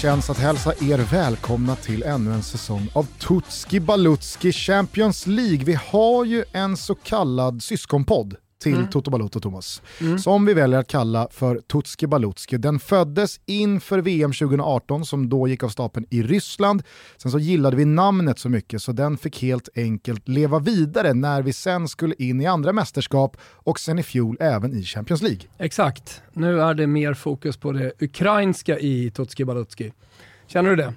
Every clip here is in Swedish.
känns att hälsa er välkomna till ännu en säsong av Tutski Balutski Champions League. Vi har ju en så kallad syskonpodd till mm. Toto Balotto Thomas. Mm. Som vi väljer att kalla för Tutski Balutski. Den föddes inför VM 2018 som då gick av stapeln i Ryssland. Sen så gillade vi namnet så mycket så den fick helt enkelt leva vidare när vi sen skulle in i andra mästerskap och sen i fjol även i Champions League. Exakt, nu är det mer fokus på det ukrainska i Tutski Balutski. Känner du det?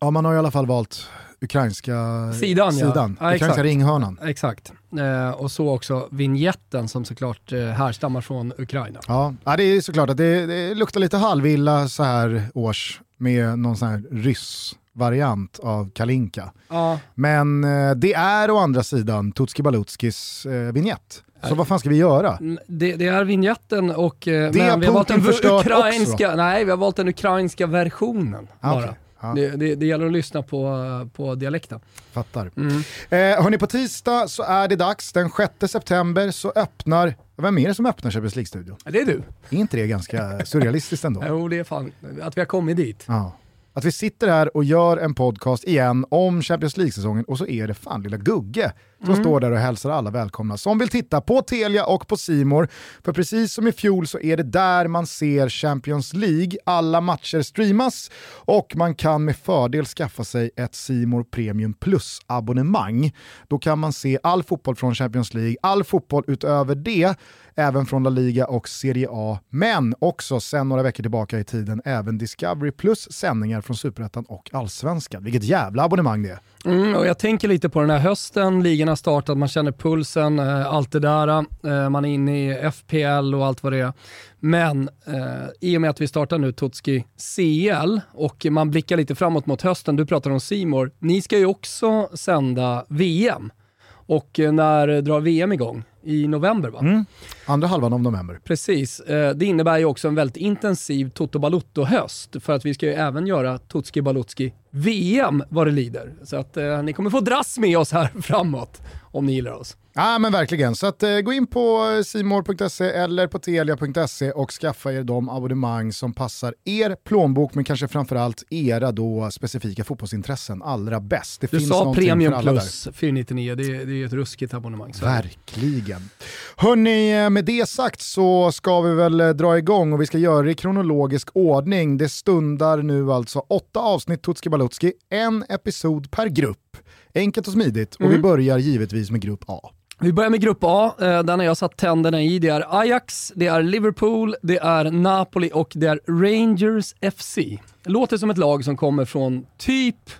Ja, man har i alla fall valt ukrainska sidan, sidan. Ja. Ja, ukrainska ringhörnan. Exakt. Eh, och så också vignetten som såklart eh, härstammar från Ukraina. Ja, ja det är såklart att det, det luktar lite halvilla så här års med någon sån här ryss variant av Kalinka. Ja. Men eh, det är å andra sidan Tutski Balutskis eh, vignett. Så vad fan ska vi göra? Det, det är vignetten och eh, det men vi har valt den ukrainska, nej, vi har valt den ukrainska versionen. Ah, bara. Okay. Ja. Det, det, det, gäller att lyssna på, på dialekten. Fattar. Mm. Eh, hörni, på tisdag så är det dags. Den 6 september så öppnar, vem är det som öppnar Champions League-studion? Det är du. Är inte det ganska surrealistiskt ändå? jo, det är fan, att vi har kommit dit. Ja. Att vi sitter här och gör en podcast igen om Champions League-säsongen och så är det fan lilla Gugge som mm. står där och hälsar alla välkomna som vill titta på Telia och på Simor. För precis som i fjol så är det där man ser Champions League. Alla matcher streamas och man kan med fördel skaffa sig ett Simor Premium Plus-abonnemang. Då kan man se all fotboll från Champions League, all fotboll utöver det, även från La Liga och Serie A, men också sen några veckor tillbaka i tiden även Discovery Plus sändningar från Superettan och Allsvenskan. Vilket jävla abonnemang det är. Mm, och jag tänker lite på den här hösten, ligan har startat, man känner pulsen, eh, allt det där. Eh, man är inne i FPL och allt vad det är. Men eh, i och med att vi startar nu Totski CL och man blickar lite framåt mot hösten, du pratar om Simor. ni ska ju också sända VM. Och eh, när drar VM igång? I november va? Mm. Andra halvan av november. Precis. Eh, det innebär ju också en väldigt intensiv Toto Balutto-höst för att vi ska ju även göra Totski Balutski VM vad det lider. Så att eh, ni kommer få dras med oss här framåt om ni gillar oss. Ja men verkligen, så att, eh, gå in på simor.se eller på telia.se och skaffa er de abonnemang som passar er plånbok men kanske framförallt era då specifika fotbollsintressen allra bäst. Det du finns sa Premium Plus 499, det är, det är ett ruskigt abonnemang. Så. Verkligen. Hörni, eh, med det sagt så ska vi väl eh, dra igång och vi ska göra det i kronologisk ordning. Det stundar nu alltså åtta avsnitt Tutski Balutski, en episod per grupp. Enkelt och smidigt och mm. vi börjar givetvis med grupp A. Vi börjar med grupp A, eh, den har jag satt tänderna i. Det är Ajax, det är Liverpool, det är Napoli och det är Rangers FC. Det låter som ett lag som kommer från typ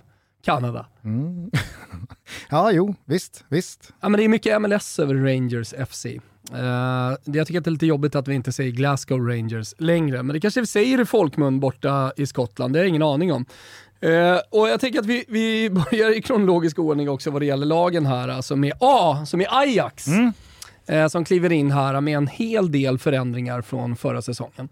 Kanada. Mm. ja, jo, visst, visst. Ja, men det är mycket MLS över Rangers FC. Uh, eh, jag tycker att det är lite jobbigt att vi inte säger Glasgow Rangers längre, men det kanske vi säger i folkmun borta i Skottland, det har jag ingen aning om. Uh, och jag tänker att vi, vi börjar i kronologisk ordning också vad det gäller lagen här, alltså med A, som är Ajax. Mm. Uh, som kliver in här med en hel del förändringar från förra säsongen.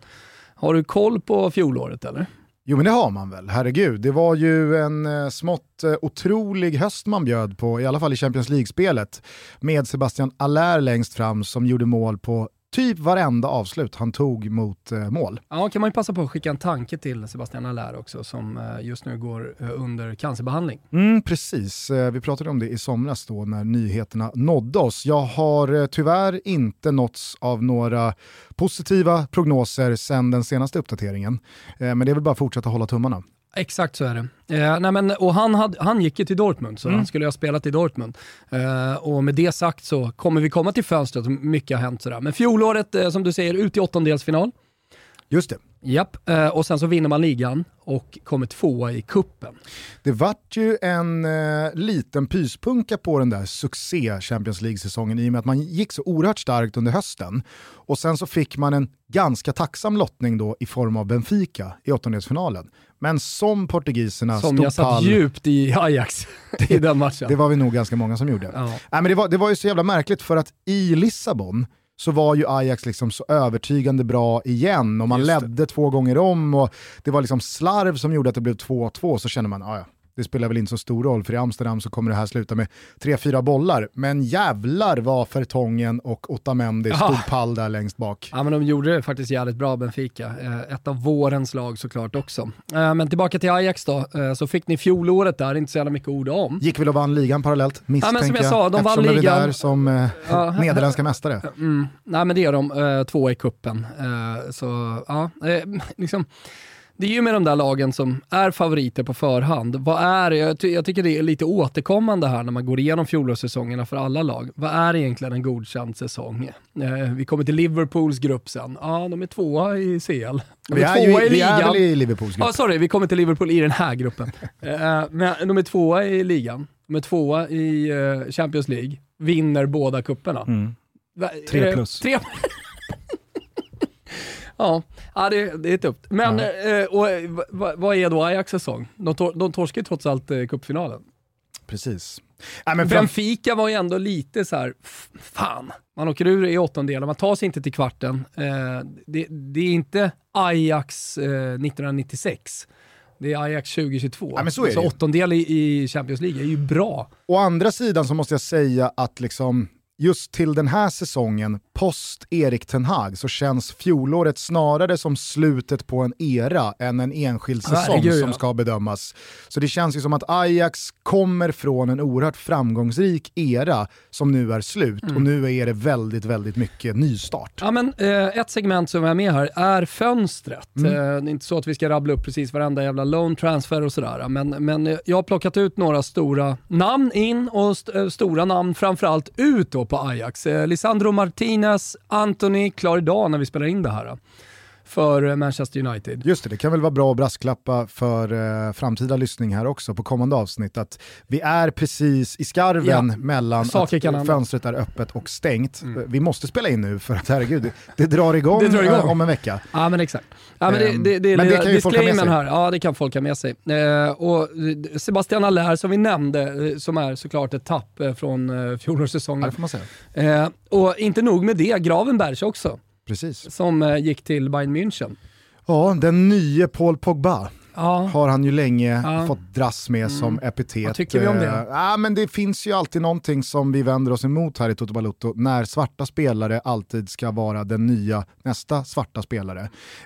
Har du koll på fjolåret eller? Jo men det har man väl, herregud. Det var ju en eh, smått eh, otrolig höst man bjöd på, i alla fall i Champions League-spelet, med Sebastian Allaire längst fram som gjorde mål på typ varenda avslut han tog mot eh, mål. Ja, kan man ju passa på att skicka en tanke till Sebastian Allaire också som eh, just nu går eh, under cancerbehandling. Mm, precis, eh, vi pratade om det i somras då när nyheterna nådde oss. Jag har eh, tyvärr inte nåtts av några positiva prognoser sedan den senaste uppdateringen. Eh, men det är väl bara att fortsätta hålla tummarna. Exakt så är det. Eh, nej men, och han, hade, han gick ju till Dortmund, så mm. han skulle ha spelat i Dortmund. Eh, och med det sagt så kommer vi komma till fönstret, mycket har hänt sådär. Men fjolåret, eh, som du säger, ut i åttondelsfinal. Just det. Japp, eh, och sen så vinner man ligan och kommer tvåa i kuppen. Det vart ju en eh, liten pyspunka på den där succé Champions League-säsongen i och med att man gick så oerhört starkt under hösten. Och sen så fick man en ganska tacksam lottning då i form av Benfica i åttondelsfinalen. Men som portugiserna som stod jag satt pall, djupt i Ajax i den matchen. Det var vi nog ganska många som gjorde. Ja. Nej, men det, var, det var ju så jävla märkligt för att i Lissabon så var ju Ajax liksom så övertygande bra igen. Och man ledde två gånger om och det var liksom slarv som gjorde att det blev 2-2 så känner man, ja Det spelar väl inte så stor roll, för i Amsterdam så kommer det här sluta med 3-4 bollar. Men jävlar vad Fertongen och Otamendi stod pall där längst bak. Ja men de gjorde det faktiskt jävligt bra Benfica. Eh, Ett av vårens lag såklart också. Eh, Men tillbaka till Ajax då, Eh, så fick ni fjolåret där, inte så jävla mycket ord om. Gick väl och vann ligan parallellt, misstänker Ja, men som jag sa, de vann Eftersom ligan. de är där som eh, Ja. nederländska mästare. Mm. Nej men det är de, två i kuppen. Så ja, liksom, det är ju med de där lagen som är favoriter på förhand. Vad är, jag, ty- jag tycker det är lite återkommande här när man går igenom fjolårssäsongerna för alla lag. Vad är egentligen en godkänd säsong? Eh, vi kommer till Liverpools grupp sen. Ja, de är tvåa i CL. De Vi är, är, tvåa ju, i vi är ligan. väl i Liverpools grupp. Ja, sorry, vi kommer till Liverpool i den här gruppen. Eh, men de är tvåa i ligan, de är tvåa i eh, Champions League, vinner båda kupperna. Mm. Tre eh, plus. Tre... ja, ja det, det är tufft. Men eh, och, eh, va- va- vad är då Ajax säsong? De, tor- de torskar ju trots allt eh, cupfinalen. Precis. Ja, men Benfica var ju ändå lite så här, fan, man åker ur i åttondelen, man tar sig inte till kvarten. Eh, det, det är inte Ajax eh, 1996. Det är Ajax 2022. Ja, men så är det så ju. åttondel i, i Champions League är ju bra. Å andra sidan så måste jag säga att liksom just till den här säsongen, post Erik Ten Hag, så känns fjolåret snarare som slutet på en era än en enskild säsong Herregud, som ja. ska bedömas. Så det känns ju som att Ajax kommer från en oerhört framgångsrik era som nu är slut Mm. och nu är det väldigt, väldigt mycket nystart. Ja, men, eh, ett segment som är med här är fönstret. Mm. Eh, det är inte så att vi ska rabbla upp precis varenda jävla loan transfer och sådär. Men, men jag har plockat ut några stora namn in och st- eh, stora namn framförallt ut då på Ajax. Eh, Lisandro Martinez, Anthony, klar idag när vi spelar in det här. För eh, Manchester United. Just det, det kan väl vara bra att brasklappa för eh, framtida lyssning här också på kommande avsnitt att vi är precis i skarven Ja. mellan Saker att kan fönstret är öppet och stängt. Vi måste spela in nu för att herregud, det, drar igång, Det drar igång. eh, om en vecka. Ja men exakt. Ja, men det, Ehm, det, det men det kan ju folk ha med sig. här. Ja det kan folk ha med sig. Eh, och eh, Sebastian Allaire som vi nämnde, som är såklart ett tapp från eh, Ja, fjolårssäsongen. det får man säga. Eh, och inte nog med det, Gravenbergs också, Precis. som eh, gick till Bayern München. Ja, den nye Paul Pogba Ja, har han ju länge Ja. fått dras med som epitet. Vad tycker vi om det? Eh, ja, men det finns ju alltid någonting som vi vänder oss emot här i Toto Balotto, när svarta spelare alltid ska vara den nya nästa svarta spelare.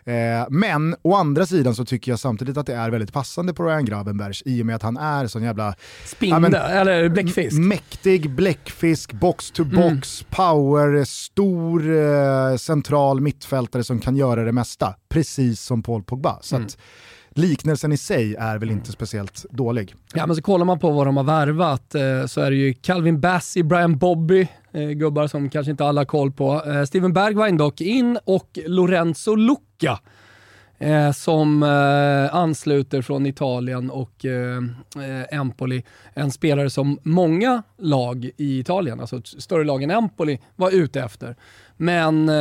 Eh, men å andra sidan så tycker jag samtidigt att det är väldigt passande på Ryan Gravenberch i och med att han är sån jävla spindel, men- eller bläckfisk. mäktig bläckfisk, box to Mm. box, power, stor eh, central mittfältare som kan göra det mesta. Precis som Paul Pogba. Så Mm. att liknelsen i sig är väl inte speciellt dålig. Ja, men så kollar man på vad de har värvat eh, så är det ju Calvin Bassey, Brian Bobby, eh, gubbar som kanske inte alla har koll på. Eh, Steven Bergwijn dock in och Lorenzo Lucca. Eh, som eh, ansluter från Italien och eh, Empoli. En spelare som många lag i Italien, alltså större lag än Empoli, var ute efter. Men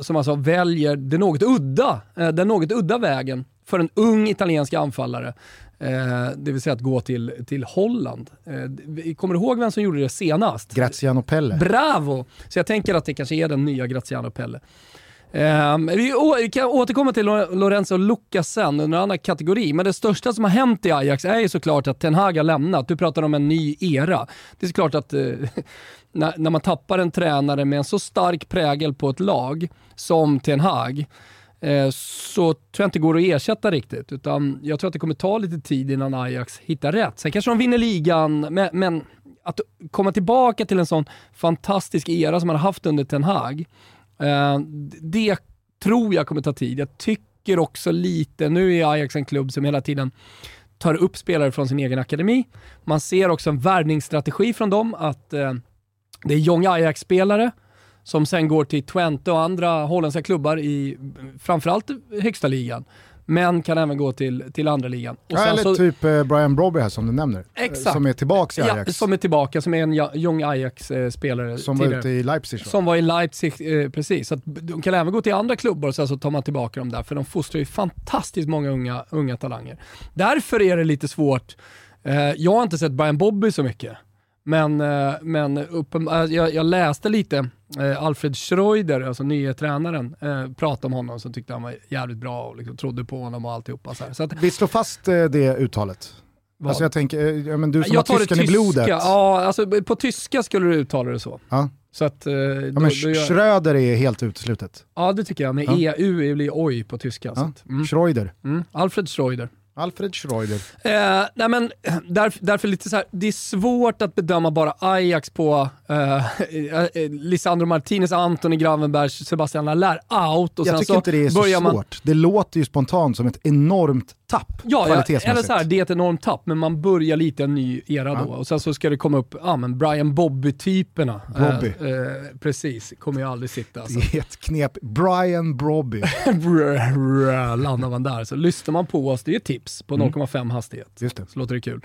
som alltså väljer det något udda, den något udda vägen för en ung italiensk anfallare. Eh, det vill säga att gå till, till Holland. Eh, kommer du ihåg vem som gjorde det senast? Graziano Pelle. Bravo! Så jag tänker att det kanske är den nya Graziano Pelle. Ehm, vi, kan återkomma till Lo- Lorenzo Lucas sen under en annan kategori, men det största som har hänt i Ajax är ju såklart att Ten Hag har lämnat. Du pratar om en ny era. Det är såklart att eh, när, när man tappar en tränare med en så stark prägel på ett lag som Ten Hag, eh, Eh, så tror jag inte det går att ersätta riktigt. Utan jag tror att det kommer ta lite tid innan Ajax hittar rätt. Sen kanske de vinner ligan, men, men att komma tillbaka till en sån fantastisk era som man har haft under Ten Hag, eh, det tror jag kommer ta tid. Jag tycker också lite, nu är Ajax en klubb som hela tiden tar upp spelare från sin egen akademi. Man ser också en värvningsstrategi från dem, att eh, det är Jong Ajax-spelare som sen går till Twente och andra holländska klubbar i framförallt högsta ligan, men kan även gå till, till andra ligan. Och Ja, eller så- typ eh, Brian Brobby här som du nämner. Eh, Exakt. Som är tillbaka i Ja, Ajax. som är tillbaka, som är en ja- Young Ajax-spelare som var tidigare. ute i Leipzig. va? Som var i Leipzig, eh, precis. Så att de kan även gå till andra klubbar och sen så tar man tillbaka dem där, för de fostrar ju fantastiskt många unga, unga talanger. Därför är det lite svårt. Eh, jag har inte sett Brian Bobby så mycket, men, eh, men uppen, eh, jag, jag läste lite eh, Alfred Schreuder, alltså nye tränaren, eh, prata om honom som tyckte han var jävligt bra och liksom trodde på honom och alltihopa. Så, här. så att, Vi slår fast det uttalet. Vad? Alltså jag tänker, ja, men du som jag har tyskan i blodet. Ja, alltså, på tyska skulle du uttala det så. Ja. Så att, eh, Ja, då, men gör, Schröder är helt uteslutet. ja, det tycker jag. Men Ja. EU blir oj på tyska. Så Ja. att, mm, Schreuder. mm. Alfred Schreuder. Alfred Schreuder. Eh, nej men, där, därför lite så här, det är svårt att bedöma bara Ajax på eh, eh, Lisandro Martinez, Antoni Gravenberg, Sebastian Allaire out och Jag tycker så inte det är så börjar man svårt. Det låter ju spontant som ett enormt tapp Ja, ja kvalitetsmässigt. eller så här, det är ett enormt tapp, men man börjar lite en ny era Ja. då. Och sen så ska det komma upp, ja men Brian Bobby-typerna. Bobby. Eh, eh, precis, kommer ju aldrig sitta. Alltså. Det är ett knep. Brian brr, Landar man där. Så lyssnar man på oss, det är ett tips på Mm. 0,5 hastighet. Just det. Så låter det kul.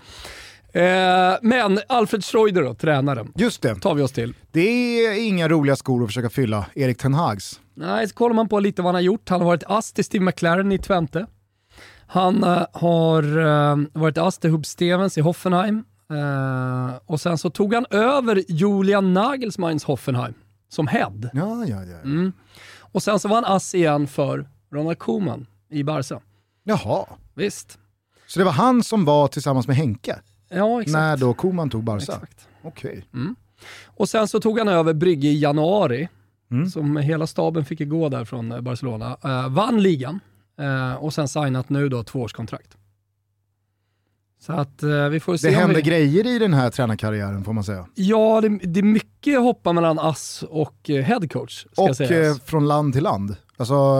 Eh, men Alfred Schreuder då, tränaren, Just det. tar vi oss till. Det är inga roliga skor att försöka fylla, Erik Ten Hags. Nej, så kollar man på lite vad han har gjort. Han har varit ass till Steve McLaren i Twente. Han eh, har eh, varit ass till Hub Stevens i Hoffenheim. Och sen så tog han över Julian Nagelsmanns Hoffenheim som head. Ja, ja, ja. Mm. Och sen så var han ass igen för Ronald Koeman i Barca. Jaha. Visst. Så det var han som var tillsammans med Henke Ja, exakt. när då Koman tog Barca? exakt. Okej. Och sen så tog han över Brygge i januari, Mm. som hela staben fick gå där från eh, Barcelona. Eh, vann ligan eh, och sen signat nu då tvåårskontrakt. Så att eh, vi får se Det om hände vi... grejer i den här tränarkarriären får man säga. Ja, det, det är mycket hoppa mellan ass och headcoach, Och från land till land. Alltså,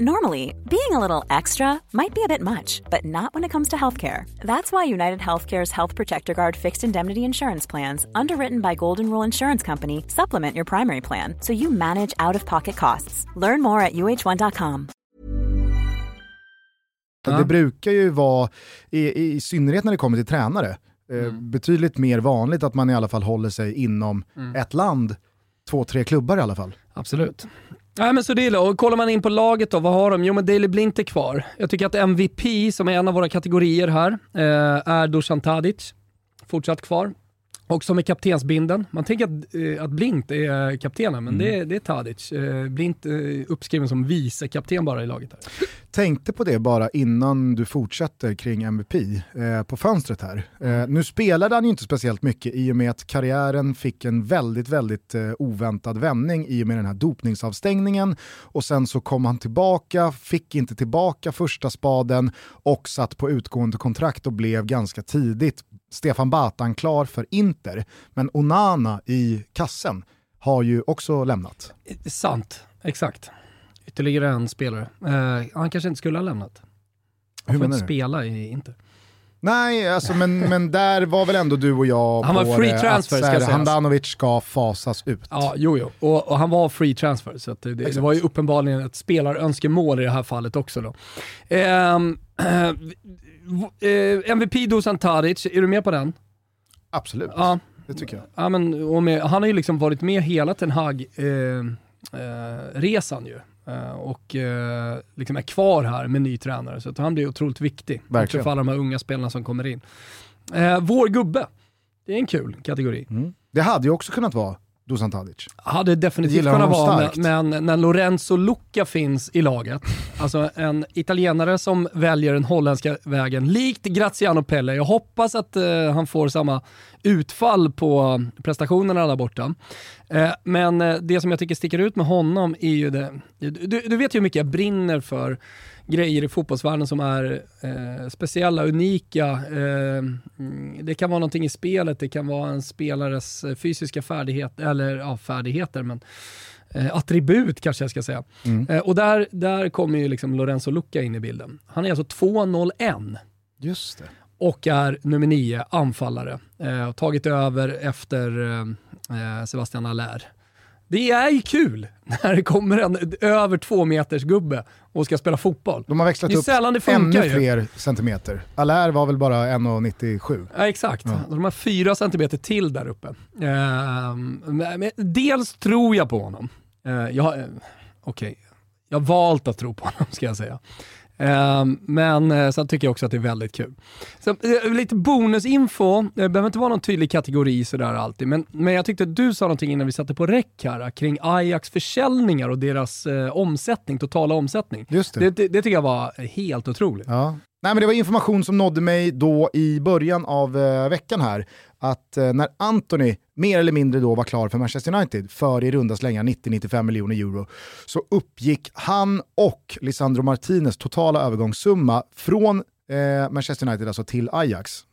Normally, being a little extra might be a bit much, but not when it comes to healthcare. That's why United Healthcare's Health Protector Guard fixed indemnity insurance plans, underwritten by Golden Rule Insurance Company, supplement your primary plan so you manage out of pocket costs. Learn more at uh1.com. Ja. Det brukar ju vara, i, i synnerhet när det kommer till tränare, eh, Mm. betydligt mer vanligt att man i alla fall håller sig inom Mm. ett land, två, tre klubbar i alla fall. Absolut. Nej, men så det är det. Och kollar man in på laget då, vad har de? Jo men Daley Blint är kvar. Jag tycker att MVP, som är en av våra kategorier här, eh, är Dusan Tadic. Fortsatt kvar. Och som är kaptensbinden. Man tänker att, eh, att Blint är kaptenen, men det, är- det är Tadic. Eh, Blint är uppskriven som vice kapten bara i laget. Här. Tänkte på det bara innan du fortsätter kring MVP eh, på fönstret här. Eh, nu spelade han ju inte speciellt mycket i och med att karriären fick en väldigt, väldigt eh, oväntad vändning i och med den här dopningsavstängningen och sen så kom han tillbaka, fick inte tillbaka första spaden och satt på utgående kontrakt och blev ganska tidigt Stefan Batan klar för Inter. Men Onana i kassen har ju också lämnat. Sant, exakt. Ytterligare en spelare. Eh, han kanske inte skulle ha lämnat. Hur Han får menar inte du? spela i Inter. Nej, alltså, men, men där var väl ändå du och jag Han på var free det, transfer, att ska här, sägas. Handanovic ska fasas ut. Ja, jo, jo. Och, och han var free transfer, så det, det, var ju uppenbarligen ett spelarönskemål i det här fallet också. Då. Eh, MVP Dusan Tadic, är du med på den? Absolut, Ja, det tycker jag. ja men, med, han har ju liksom varit med hela Ten Hag-resan eh, resan ju. Eh, och eh, liksom är kvar här med ny tränare, så att han blir otroligt viktig. Också Verkligen. för alla de här unga spelarna som kommer in. Eh, vår gubbe, det är en kul kategori. Mm. Det hade ju också kunnat vara Dusan Tadic. Hade definitivt kunnat vara, men, men när Lorenzo Lucca finns i laget, alltså en italienare som väljer den holländska vägen, likt Graziano Pelle. Jag hoppas att eh, han får samma utfall på prestationerna där borta. Eh, men eh, det som jag tycker sticker ut med honom är ju det, du, du vet ju hur mycket jag brinner för grejer i fotbollsvärlden som är eh, speciella, unika. Eh, det kan vara någonting i spelet, det kan vara en spelares eh, fysiska färdighet, eller ja, färdigheter, men eh, attribut kanske jag ska säga. Mm. Och där, där kommer ju liksom Lorenzo Lucca in i bilden. Han är alltså 2-0-1 Just det. Och är nummer 9, anfallare. Eh, och tagit över efter eh, eh, Sebastian Allaire. Det är ju kul när det kommer en över två meters gubbe och ska spela fotboll. De har växlat Det är upp sällan det funkar ännu ju. fler centimeter. Allaire var väl bara 1,97. Ja, exakt. Ja. De har fyra centimeter till där uppe. Men dels tror jag på honom. Jag, eh, Okej, jag har valt att tro på honom ska jag säga. Ehm, men eh, sen tycker jag också att det är väldigt kul. Så, eh, lite bonusinfo, det behöver inte vara någon tydlig kategori sådär alltid, men, men jag tyckte att du sa någonting innan vi satte på räck här kring Ajax försäljningar och deras eh, omsättning, totala omsättning. Just det. Det, det, det tycker jag var helt otroligt. Ja. Nej, men det var information som nådde mig då i början av eh, veckan här, att eh, när Anthony mer eller mindre då var klar för Manchester United för i runda slängar 90-95 miljoner euro, så uppgick han och Lisandro Martinez totala övergångssumma från eh, Manchester United alltså till Ajax,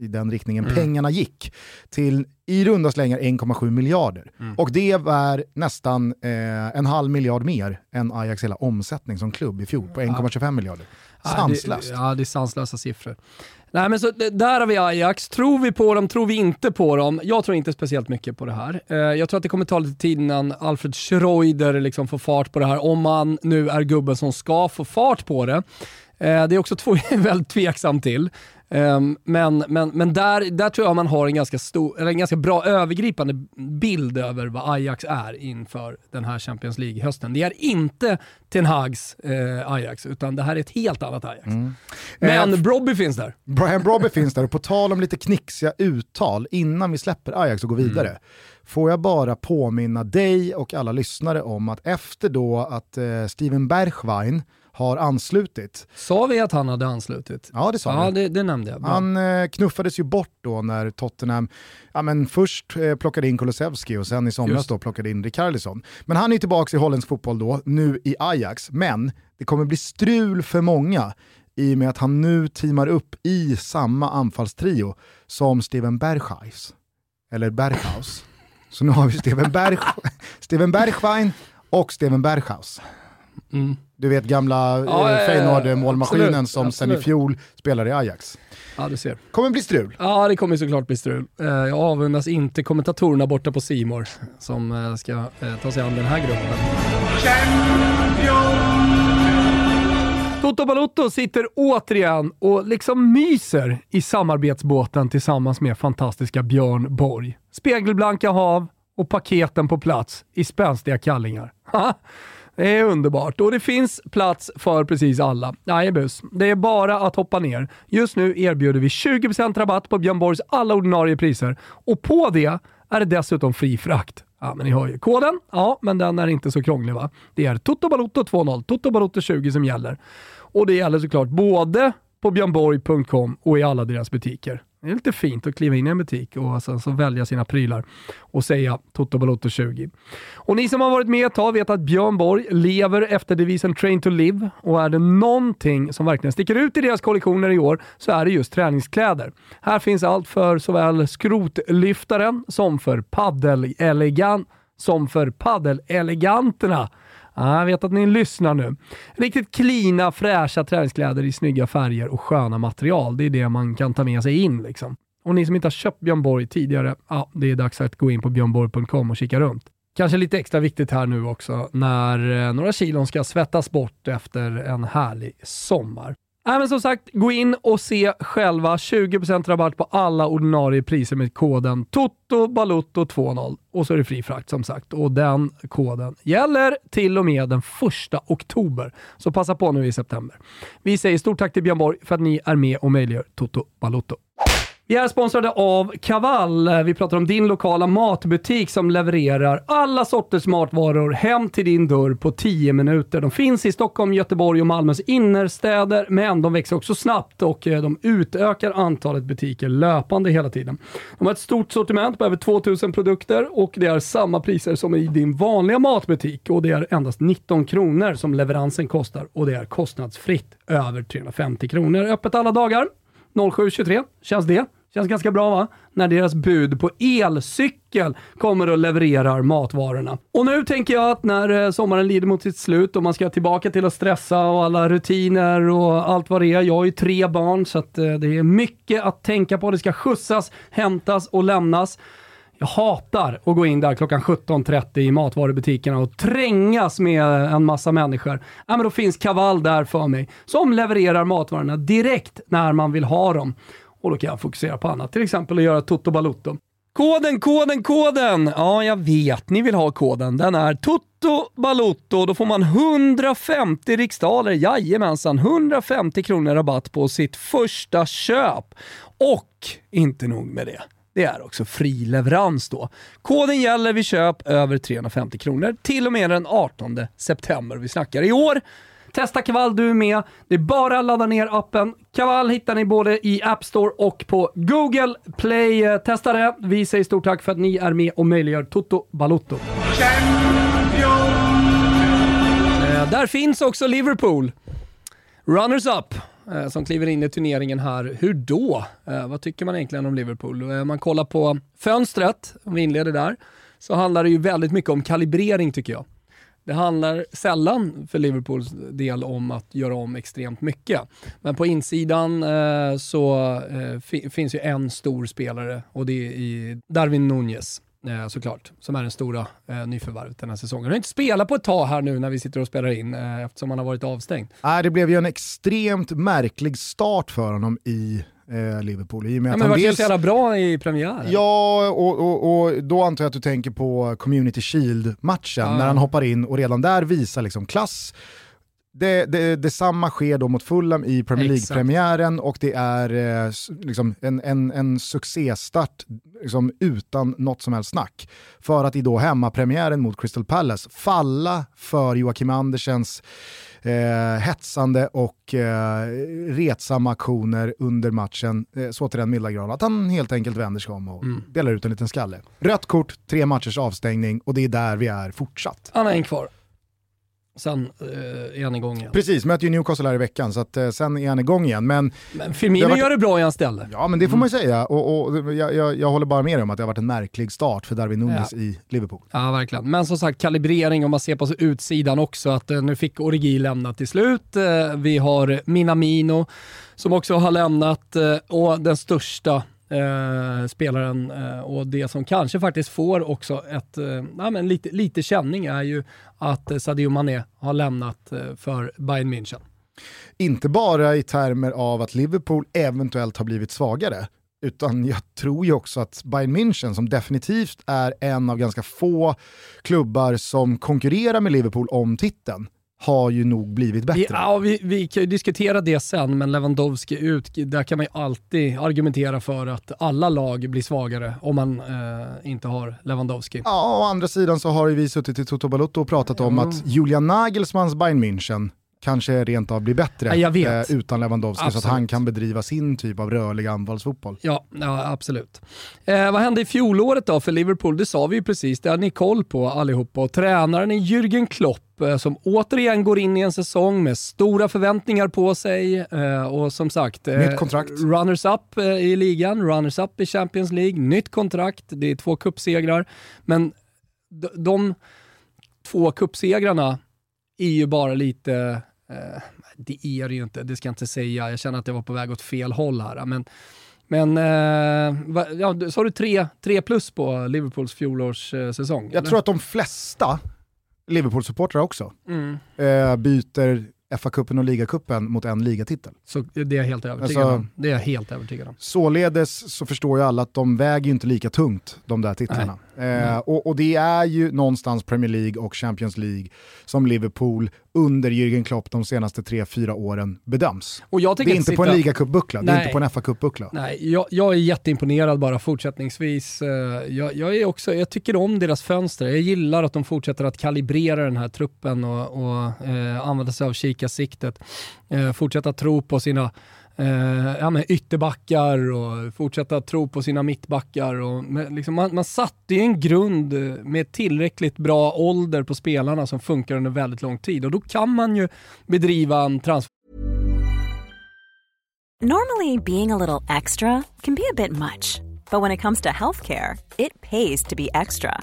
i den riktningen mm. pengarna gick, till i runda slängar 1,7 miljarder. Mm. Och det är nästan eh, en halv miljard mer än Ajax hela omsättning som klubb i fjol på 1,25 miljarder. Sanslöst. Ja, det, är sanslösa siffror. Nej, men så, där har vi Ajax. Tror vi på dem, tror vi inte på dem? Jag tror inte speciellt mycket på det här. Eh, jag tror att det kommer ta lite tid innan Alfred Schreuder liksom får fart på det här, om man nu är gubben som ska få fart på det. Eh, det är också två väldigt tveksam till. Um, men men, men där, där tror jag man har en ganska, stor, eller en ganska bra övergripande bild över vad Ajax är inför den här Champions League-hösten. Det är inte Ten Hags eh, Ajax, utan det här är ett helt annat Ajax. Mm. Men eh, Brobby finns där. Brian Brobby finns där och på tal om lite knixiga uttal innan vi släpper Ajax och går vidare. Mm. Får jag bara påminna dig och alla lyssnare om att efter då att eh, Steven Bergwijn har anslutit. Sa vi att han hade anslutit? Ja det sa ja, vi. Det, det nämnde jag. Bra. Han eh, knuffades ju bort då när Tottenham ja, men först eh, plockade in Kulusevski och sen i somras då plockade in Rikarlison. Men han är tillbaka i holländsk fotboll då, nu i Ajax. Men det kommer bli strul för många i och med att han nu teamar upp i samma anfallstrio som Steven Berghaus. Eller Berghaus. Så nu har vi Steven, Berg, Steven Bergwijn och Steven Berghaus. Mm. Du vet gamla ja, eh, Feyenoord-målmaskinen som absolut. sen i fjol spelar i Ajax. Ja, du ser. Kommer bli strul. Ja, det kommer såklart bli strul. Eh, jag avundas inte kommentatorerna borta på Simor som eh, ska eh, ta sig an den här gruppen. Toto Balotto sitter återigen och liksom myser i samarbetsbåten tillsammans med fantastiska Björn Borg. Spegelblanka hav och paketen på plats i spänstiga kallingar. Det är underbart och det finns plats för precis alla. Jajebus, det är bara att hoppa ner. Just nu erbjuder vi 20% rabatt på Björn Borgs alla ordinarie priser och på det är det dessutom fri frakt. Ja, men ni hör ju koden. Ja, men den är inte så krånglig va? Det är TotoBaloto20, TotoBaloto20 som gäller. Och det gäller såklart både på björnborg.com och i alla deras butiker. Det är lite fint att kliva in i en butik och sen så välja sina prylar och säga Toto Balotto 20. Och ni som har varit med ett tag vet att Björn Borg lever efter devisen Train to Live och är det någonting som verkligen sticker ut i deras kollektioner i år så är det just träningskläder. Här finns allt för såväl skrotlyftaren som för paddelelegant som för paddeleleganterna jag vet att ni lyssnar nu. Riktigt klina, fräscha träningskläder i snygga färger och sköna material. Det är det man kan ta med sig in. Liksom. Och ni som inte har köpt Björn Borg tidigare, ja, det är dags att gå in på björnborg.com och kika runt. Kanske lite extra viktigt här nu också när eh, några kilon ska svettas bort efter en härlig sommar. Äh, men som sagt, gå in och se själva 20% rabatt på alla ordinarie priser med koden TOTOBALOTTO20. och så är det fri frakt som sagt. Och den koden gäller till och med den 1 oktober. Så passa på nu i september. Vi säger stort tack till Björn Borg för att ni är med och möjliggör TOTOBALOTTO. Vi är sponsrade av Kaval. Vi pratar om din lokala matbutik som levererar alla sorters matvaror hem till din dörr på 10 minuter. De finns i Stockholm, Göteborg och Malmös innerstäder, men de växer också snabbt och eh, de utökar antalet butiker löpande hela tiden. De har ett stort sortiment på över 2000 produkter och det är samma priser som i din vanliga matbutik och det är endast 19 kronor som leveransen kostar och det är kostnadsfritt över 350 kronor. Öppet alla dagar. 07.23, känns det? Känns ganska bra va? När deras bud på elcykel kommer och levererar matvarorna. Och nu tänker jag att när eh, sommaren lider mot sitt slut och man ska tillbaka till att stressa och alla rutiner och allt vad det är. Jag har ju tre barn så att eh, det är mycket att tänka på. Det ska skjutsas, hämtas och lämnas. Jag hatar att gå in där klockan 17.30 i matvarubutikerna och trängas med en massa människor. Ja, men då finns Kaval där för mig som levererar matvarorna direkt när man vill ha dem. Och då kan jag fokusera på annat, till exempel att göra Toto Balutto. Koden, koden, koden! Ja, jag vet, ni vill ha koden. Den är Toto Balutto. Då får man 150 riksdaler, jajamensan, 150 kronor rabatt på sitt första köp. Och inte nog med det. Det är också fri leverans då. Koden gäller vid köp över 350 kronor till och med den 18 september. Vi snackar i år Testa Kaval du med. Det är bara att ladda ner appen. Kaval hittar ni både i App Store och på Google Play. Testa det. Vi säger stort tack för att ni är med och möjliggör Toto Balotto. Eh, där finns också Liverpool. Runners up eh, som kliver in i turneringen här. Hur då? Eh, vad tycker man egentligen om Liverpool? Om man kollar på fönstret, om vi inleder där, så handlar det ju väldigt mycket om kalibrering tycker jag. Det handlar sällan för Liverpools del om att göra om extremt mycket. Men på insidan eh, så eh, fi finns ju en stor spelare och det är i Darwin Nunez eh, såklart, som är den stora eh, nyförvärvet den här säsongen. Han har inte spelat på ett tag här nu när vi sitter och spelar in eh, eftersom han har varit avstängd. Nej, det blev ju en extremt märklig start för honom i eh, Liverpool. I och med Ja, att men han dels... så jävla bra i premiären. Ja, och, och, och då antar jag att du tänker på Community Shield-matchen Ja. när han hoppar in och redan där visar liksom klass. Det, det, detsamma sker då mot Fulham i Premier. League-premiären och det är eh, liksom en, en, en succéstart liksom utan något som helst snack. För att i då hemmapremiären mot Crystal Palace falla för Joakim Andersens eh, hetsande och eh, retsamma aktioner under matchen eh, så till den milda grad att han helt enkelt vänder sig om och delar ut en liten skalle. Rött kort, tre matchers avstängning och det är där vi är fortsatt. Han har en kvar. Sen eh, är han igång igen. Precis, möter ju Newcastle här i veckan så att, eh, sen är han igång igen. Men Men Firmino Det varit- gör det bra i hans ställe. ja, men det får man ju säga och, och jag, jag, jag håller bara med dig om att det har varit en märklig start för Darwin Nunes Ja. i Liverpool. Ja, verkligen. Men som sagt, kalibrering om man ser på utsidan också. Att eh, nu fick Origi lämna till slut. Eh, vi har Minamino som också har lämnat eh, och den största eh, spelaren eh, och det som kanske faktiskt får också ett, eh, ja, men lite, lite känning är ju att eh, Sadio Mané har lämnat eh, för Bayern München. Inte bara i termer av att Liverpool eventuellt har blivit svagare, utan jag tror ju också att Bayern München, som definitivt är en av ganska få klubbar som konkurrerar med Liverpool om titeln, har ju nog blivit bättre. Ja, vi, vi kan ju diskutera det sen, men Lewandowski ut, där kan man ju alltid argumentera för att alla lag blir svagare om man eh, inte har Lewandowski. Ja, å andra sidan så har ju vi suttit i Toto Balotto och pratat om Ja. att Julian Nagelsmans Bayern München kanske rent av blir bättre Ja, eh, utan Lewandowski så att Absolut. han kan bedriva sin typ av rörlig anfallsfotboll. Ja, ja absolut. Eh, vad hände i fjolåret då för Liverpool? Det sa vi ju precis, det hade ni koll på allihopa. Och tränaren är Jürgen Klopp eh, som återigen går in i en säsong med stora förväntningar på sig. Eh, och som sagt, eh, Nytt kontrakt. runners-up eh, i ligan, runners-up i Champions League, nytt kontrakt, det är två cupsegrar. Men de, de två cupsegrarna är ju bara lite, eh, det är det ju inte, det ska jag inte säga, jag känner att jag var på väg åt fel håll här. Men, men eh, va, ja, du- sa du tre, tre plus på Liverpools fjolårssäsong? Jag tror att de flesta Liverpool-supportrar också Mm. eh, byter FA-cupen och ligacupen mot en ligatitel. Så det är jag helt övertygad Alltså- om. Det är jag helt övertygad om. Således så förstår ju alla att de väger ju inte lika tungt, de där titlarna. Eh, och, och det är ju någonstans Premier League och Champions League som Liverpool under Jürgen Klopp de senaste tre fyra åren bedöms. Det är inte på en sitta- ligacupbuckla, det är inte på en FA-cupbuckla. Nej, jag, jag är jätteimponerad bara fortsättningsvis. Eh, Jag, jag, är också, jag tycker om deras fönster. Jag gillar att de fortsätter att kalibrera den här truppen och, och eh, använda sig av kikarsiktet. Eh, fortsätta tro på sina eh, ja, men ytterbackar och fortsätta tro på sina mittbackar. Och, liksom man, man satte ju en grund med tillräckligt bra ålder på spelarna som funkar under väldigt lång tid och då kan man ju bedriva en transfer Normally, being a little extra can be a bit much, but when it comes to healthcare, it pays to be extra.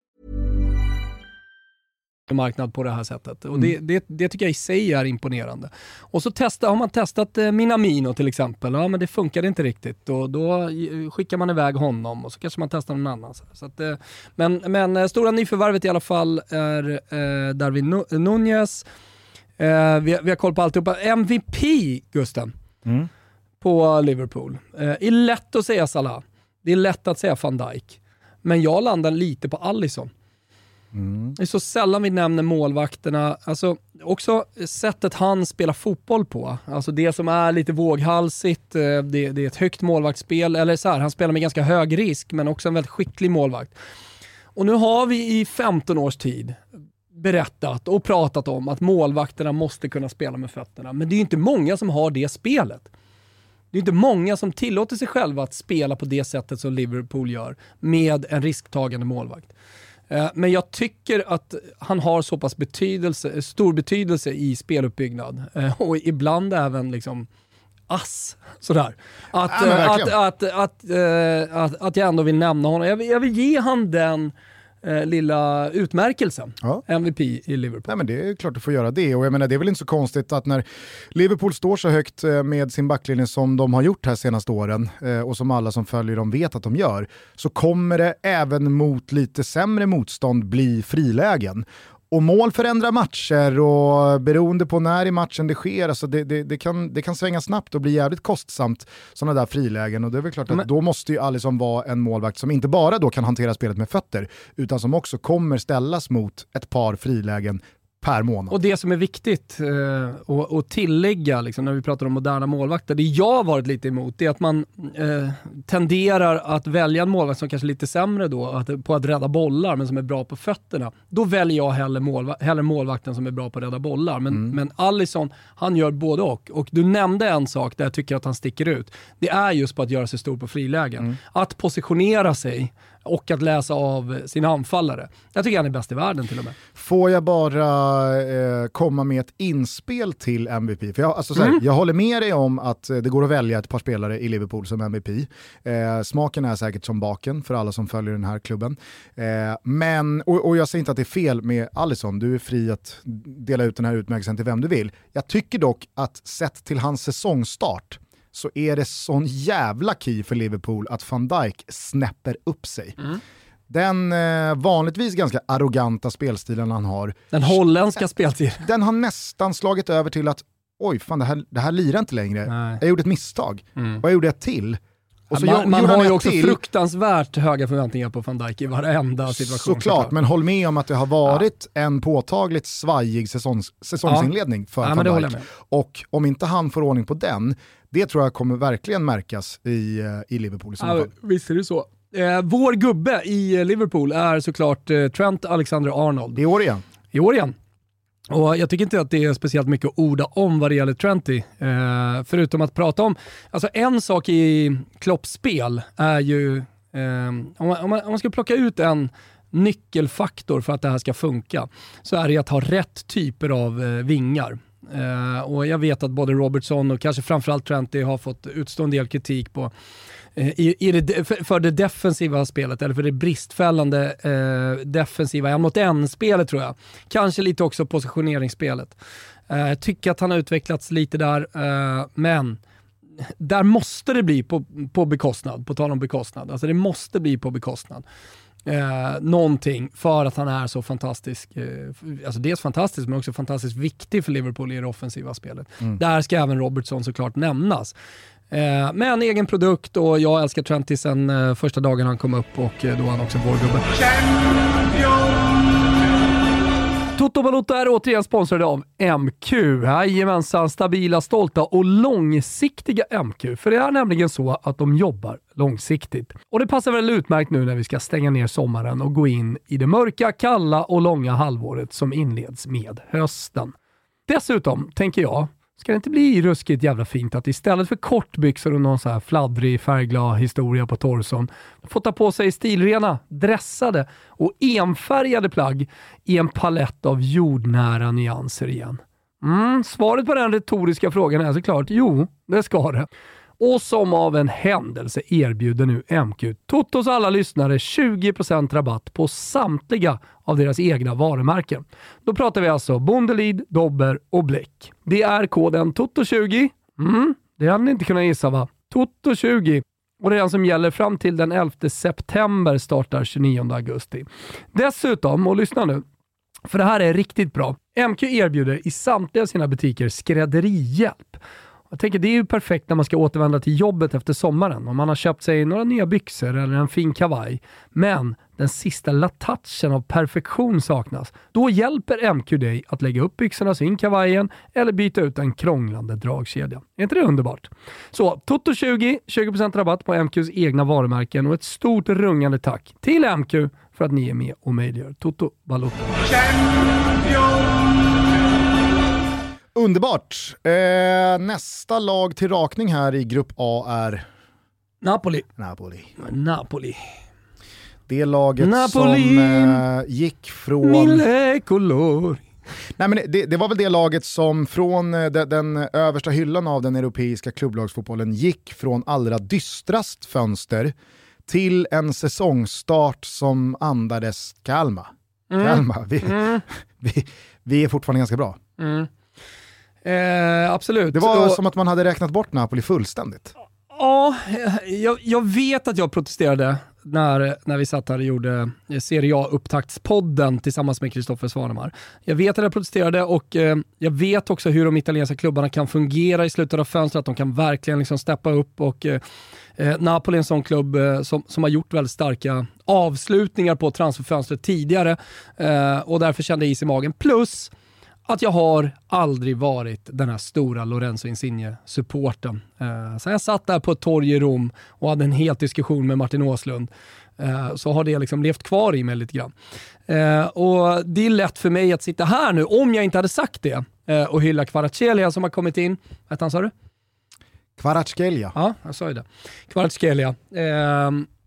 Marknad på det här sättet. Och det, det, det tycker jag i sig är imponerande. Och så testa, har man testat eh, Minamino till exempel, ja men det funkade inte riktigt och då eh, skickar man iväg honom och så kanske man testar någon annan. Så, att, eh, men, men eh, stora nyförvärvet i alla fall är eh, Darwin Nu- Nunez. Eh, vi, vi har koll på alltihopa. MVP, Gusten, Mm. på Liverpool. Eh, är lätt att säga Salah. Det är lätt att säga van Dijk, men jag landar lite på Allison. Mm. Det är så sällan vi nämner målvakterna. Alltså, också sättet han spelar fotboll på. Alltså det som är lite våghalsigt, eh, det, det är ett högt målvaktsspel. Eller så här, han spelar med ganska hög risk, men också en väldigt skicklig målvakt. Och nu har vi i 15 års tid berättat och pratat om att målvakterna måste kunna spela med fötterna. Men det är ju inte många som har det spelet. Det är inte många som tillåter sig själva att spela på det sättet som Liverpool gör med en risktagande målvakt. Eh, men jag tycker att han har så pass betydelse, stor betydelse i speluppbyggnad eh, och ibland även liksom ass. Sådär. Att, ja, eh, att, att, att, att, att, jag ändå vill nämna honom. Jag vill, jag vill ge han den eh, lilla utmärkelsen. Ja. MVP i Liverpool. Nej, men det är klart du får göra det och jag menar, det är väl inte så konstigt att när Liverpool står så högt eh, med sin backlinje som de har gjort här senaste åren eh, och som alla som följer dem vet att de gör, så kommer det även mot lite sämre motstånd bli frilägen. Och mål förändrar matcher och beroende på när i matchen det sker, alltså det, det, det, kan, det kan svänga snabbt och bli jävligt kostsamt sådana där frilägen. Och det är väl klart att Men... då måste ju Alisson vara en målvakt som inte bara då kan hantera spelet med fötter, utan som också kommer ställas mot ett par frilägen per månad. Och det som är viktigt eh, att tillägga liksom, när vi pratar om moderna målvakter, det jag har varit lite emot, det är att man eh, tenderar att välja en målvakt som kanske är lite sämre då, att, på att rädda bollar, men som är bra på fötterna. Då väljer jag hellre, målva hellre målvakten som är bra på att rädda bollar. Men, mm. men Allison, han gör både och. Och du nämnde en sak där jag tycker att han sticker ut. Det är just på att göra sig stor på frilägen. Mm. Att positionera sig och att läsa av sina anfallare. Jag tycker han är bäst i världen till och med. Får jag bara eh, komma med ett inspel till MVP? För jag, alltså, såhär, mm. jag håller med dig om att eh, det går att välja ett par spelare i Liverpool som MVP. Eh, smaken är säkert som baken för alla som följer den här klubben. Eh, men, och, och, jag säger inte att det är fel med Allison, du är fri att dela ut den här utmärkelsen till vem du vill. Jag tycker dock att sett till hans säsongstart så är det sån jävla key för Liverpool att van Dijk snäpper upp sig. Mm. Den eh, vanligtvis ganska arroganta spelstilen han har. Den holländska spelstilen. Den har nästan slagit över till att oj, fan det här, det här lirar inte längre. Nej. Jag gjorde ett misstag. Mm. Vad gjorde jag till? Och så man, man har ju också till. fruktansvärt höga förväntningar på van Dijk i varenda situation. Såklart, men håll med om att det har varit ja. en påtagligt svajig säsongs, säsongsinledning ja. för ja, van Dijk. Och om inte han får ordning på den, det tror jag kommer verkligen märkas i, eh, i Liverpool i ja, fall. Visst är det så. Eh, vår gubbe i Liverpool är såklart eh, Trent Alexander-Arnold. I år igen. I år igen. Och jag tycker inte att det är speciellt mycket att orda om vad det gäller Trenty. Eh, förutom att prata om, alltså en sak i Klopps spel är ju, eh, om, man, om, man, om man ska plocka ut en nyckelfaktor för att det här ska funka, så är det att ha rätt typer av eh, vingar. Eh, och jag vet att både Robertson och kanske framförallt Trenty har fått utstå en del kritik på i, i det, för, för, det defensiva spelet, eller för det bristfällande uh, defensiva en mot en-spelet tror jag. Kanske lite också positioneringsspelet. Jag tycker att han har utvecklats lite där, men där måste det bli på, på bekostnad, på tal om bekostnad. Alltså det måste bli på bekostnad eh, någonting för att han är så fantastisk. Eh, alltså dels fantastisk men också fantastiskt viktig för Liverpool i det offensiva spelet. Mm. Där ska även Robertson såklart nämnas. Eh, med egen produkt och jag älskar Trenty sen eh, första dagen han kom upp och eh, då han också vår gubbe. Toto Balotto är återigen sponsrade av MQ. Jajamensan, stabila, stolta och långsiktiga MQ. För det är nämligen så att de jobbar långsiktigt. Och det passar väl utmärkt nu när vi ska stänga ner sommaren och gå in i det mörka, kalla och långa halvåret som inleds med hösten. Dessutom tänker jag Ska det inte bli ruskigt jävla fint att istället för kortbyxor och någon så här fladdrig färgglad historia på torson få ta på sig stilrena, dressade och enfärgade plagg i en palett av jordnära nyanser igen? Mm, svaret på den retoriska frågan är såklart jo, det ska det. Och som av en händelse erbjuder nu MQ Totos alla lyssnare 20% rabatt på samtliga av deras egna varumärken. Då pratar vi alltså Bondelid, Dobber och Bläck. Det är koden TOTO20. Mm, det hade ni inte kunnat gissa va? TOTO20 och det är den som gäller fram till den 11 september startar 29 augusti. Dessutom, och lyssna nu, för det här är riktigt bra. MQ erbjuder i samtliga sina butiker skrädderihjälp. Jag tänker det är ju perfekt när man ska återvända till jobbet efter sommaren. Om man har köpt sig några nya byxor eller en fin kavaj. Men den sista latouchen av perfektion saknas. Då hjälper MQ dig att lägga upp byxorna så in kavajen eller byta ut den krånglande dragkedjan. Är inte det underbart? Så Toto20, 20% rabatt på MQs egna varumärken och ett stort rungande tack till MQ för att ni är med och möjliggör Toto Balotto. Underbart! Eh, nästa lag till rakning här i Grupp A är Napoli. Napoli. Napoli. Det laget Napoli. som eh, gick från... Mille color. Nej, men det, det var väl det laget som från eh, den, den översta hyllan av den europeiska klubblagsfotbollen gick från allra dystrast fönster till en säsongstart som andades Kalmar. Kalmar, vi, vi, vi är fortfarande ganska bra. Eh, absolut. Det var Och- som att man hade räknat bort Napoli fullständigt. Ja, jag, jag vet att jag protesterade när, när vi satt här och gjorde Serie A-upptaktspodden tillsammans med Kristoffer Svanemar. Jag vet att jag protesterade och eh, jag vet också hur de italienska klubbarna kan fungera i slutet av fönstret, att de kan verkligen liksom steppa upp och eh, eh, Napoli är en sån klubb eh, som, som har gjort väldigt starka avslutningar på transferfönstret tidigare eh, och därför kände jag is i magen. Plus att jag har aldrig varit den här stora Lorenzo Insigne-supporten. Eh, sen jag satt där på ett torg i Rom och hade en helt diskussion med Martin Åslund eh, så har det liksom levt kvar i mig lite grann. Eh, och Det är lätt för mig att sitta här nu, om jag inte hade sagt det, eh, och hylla Kvaratskhelia som har kommit in. Vad hette han sa du? Kvaratskhelia. Ja, jag sa ju det. Kvaratskhelia.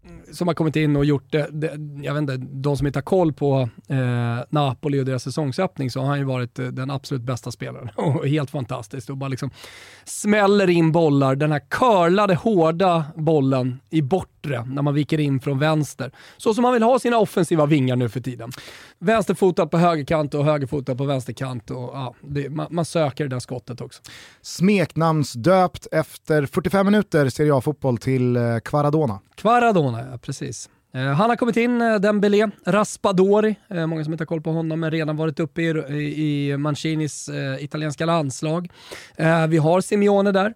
Mm. som har kommit in och gjort det, det, jag vet inte, de som inte har koll på eh, Napoli och deras säsongsöppning så har han ju varit eh, den absolut bästa spelaren. Och helt fantastiskt och bara liksom smäller in bollar, den här curlade hårda bollen i bortre när man viker in från vänster. Så som man vill ha sina offensiva vingar nu för tiden. Vänsterfotad på högerkant och högerfotad på vänsterkant och ja, det, man, man söker det där skottet också. Smeknamnsdöpt efter 45 minuter Serie A-fotboll till eh, Kvaradona. Kvaradona, ja precis. Eh, Han har kommit in, eh, Dembélé, Raspadori, eh, många som inte har koll på honom, men redan varit uppe i, i, Mancinis italienska landslag. Vi har Simeone där.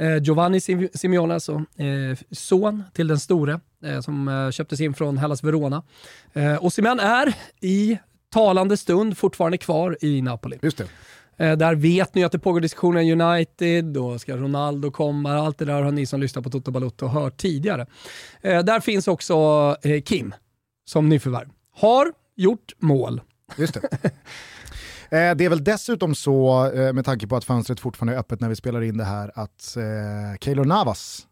Eh, Giovanni Sim- Simeone, alltså eh, son till den store, eh, som köptes in från Hellas Verona. Eh, Osimhen är i talande stund fortfarande kvar i Napoli. Just det. Där vet ni att det pågår diskussioner United, då ska Ronaldo komma, allt det där har ni som lyssnar på Toto Balotto hört tidigare. Där finns också Kim som nyförvärv. Har gjort mål. Just det. Eh, Det är väl dessutom så, eh, med tanke på att fönstret fortfarande är öppet när vi spelar in det här, att eh, Keylor Navas